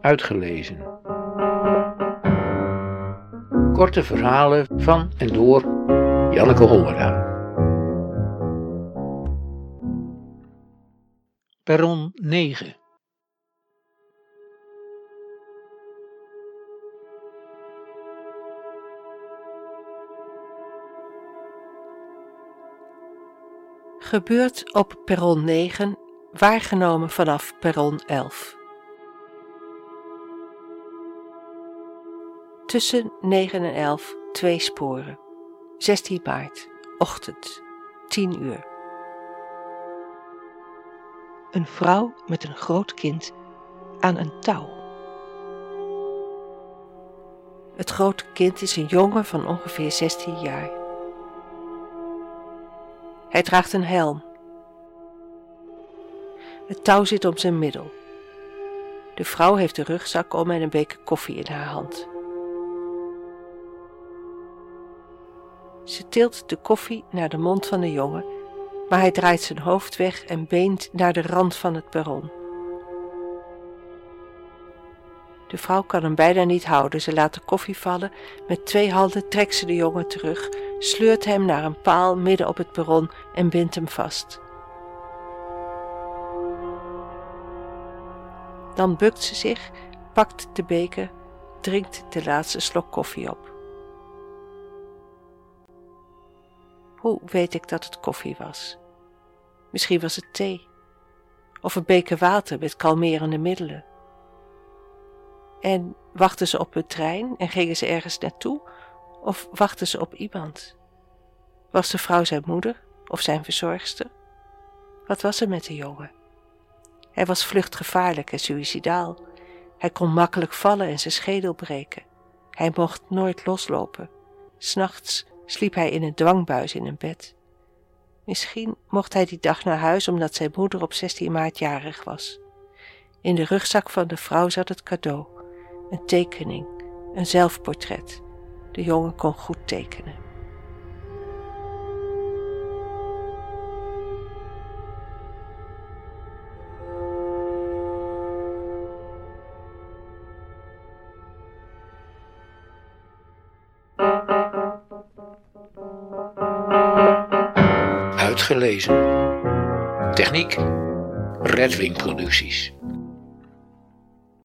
Uitgelezen. Korte verhalen van en door Janneke Hollera. Perron 9 Gebeurt op perron 9, waargenomen vanaf perron 11. Tussen 9 en 11 twee sporen. 16 maart, ochtend, 10 uur. Een vrouw met een groot kind aan een touw. Het grote kind is een jongen van ongeveer 16 jaar. Hij draagt een helm. Het touw zit om zijn middel. De vrouw heeft een rugzak om en een beker koffie in haar hand. Ze tilt de koffie naar de mond van de jongen, maar hij draait zijn hoofd weg en beent naar de rand van het perron. De vrouw kan hem bijna niet houden. Ze laat de koffie vallen. Met twee handen trekt ze de jongen terug, sleurt hem naar een paal midden op het perron en bindt hem vast. Dan bukt ze zich, pakt de beker, drinkt de laatste slok koffie op. Hoe weet ik dat het koffie was? Misschien was het thee, of een beker water met kalmerende middelen. En wachten ze op hun trein en gingen ze ergens naartoe? Of wachten ze op iemand? Was de vrouw zijn moeder of zijn verzorgster? Wat was er met de jongen? Hij was vluchtgevaarlijk en suïcidaal. Hij kon makkelijk vallen en zijn schedel breken. Hij mocht nooit loslopen. S'nachts sliep hij in een dwangbuis in een bed. Misschien mocht hij die dag naar huis omdat zijn moeder op 16 maart jarig was. In de rugzak van de vrouw zat het cadeau een tekening, een zelfportret. De jongen kon goed tekenen. Uitgelezen. Techniek. Redwing Producties.